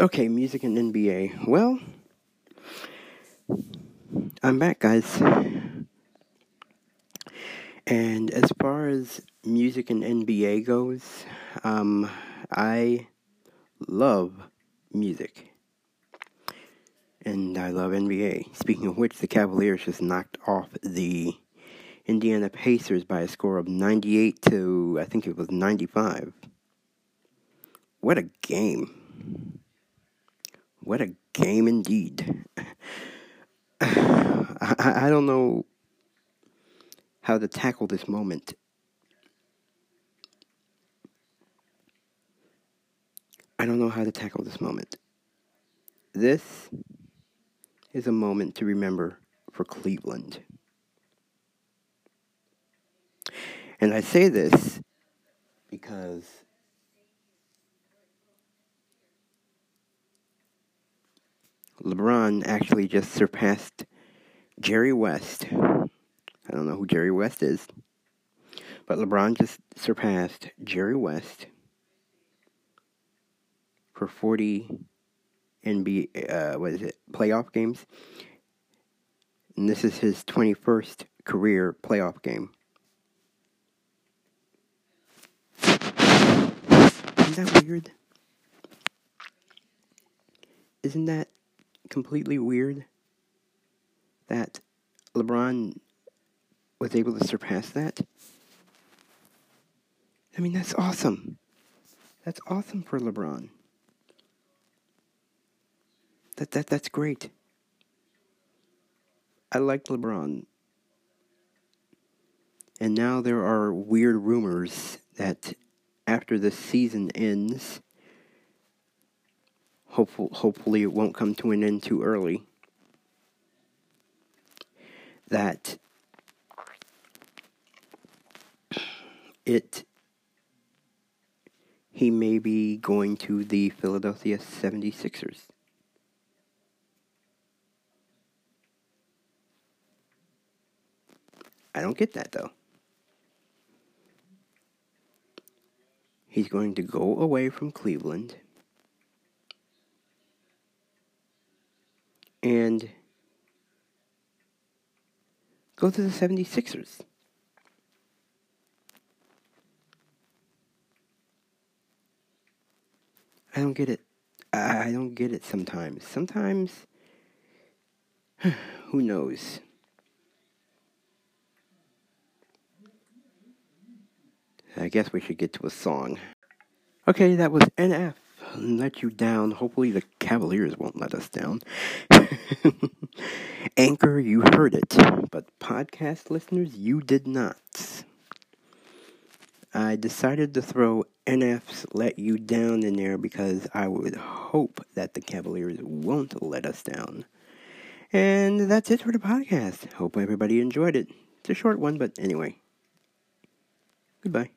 Okay, music and NBA. Well, I'm back, guys. And as far as music and NBA goes, um, I love music. And I love NBA. Speaking of which, the Cavaliers just knocked off the Indiana Pacers by a score of 98 to, I think it was 95. What a game. What a game indeed. I, I don't know how to tackle this moment. I don't know how to tackle this moment. This is a moment to remember for Cleveland. And I say this because LeBron actually just surpassed Jerry West. I don't know who Jerry West is, but LeBron just surpassed Jerry West for 40 NBA, uh, what is it, playoff games. And this is his 21st career playoff game. Isn't that weird? Isn't that completely weird that LeBron was able to surpass that? I mean, that's awesome. That's awesome for LeBron. That that that's great. I like LeBron. And now there are weird rumors that after the season ends, hopeful, hopefully it won't come to an end too early, that it he may be going to the Philadelphia 76ers. I don't get that though. He's going to go away from Cleveland and go to the 76ers. I don't get it. I don't get it sometimes. Sometimes, who knows? I guess we should get to a song. Okay, that was NF. Let you down. Hopefully, the Cavaliers won't let us down. Anchor, you heard it, but podcast listeners, you did not. I decided to throw NF's Let You Down in there because I would hope that the Cavaliers won't let us down. And that's it for the podcast. Hope everybody enjoyed it. It's a short one, but anyway. Goodbye.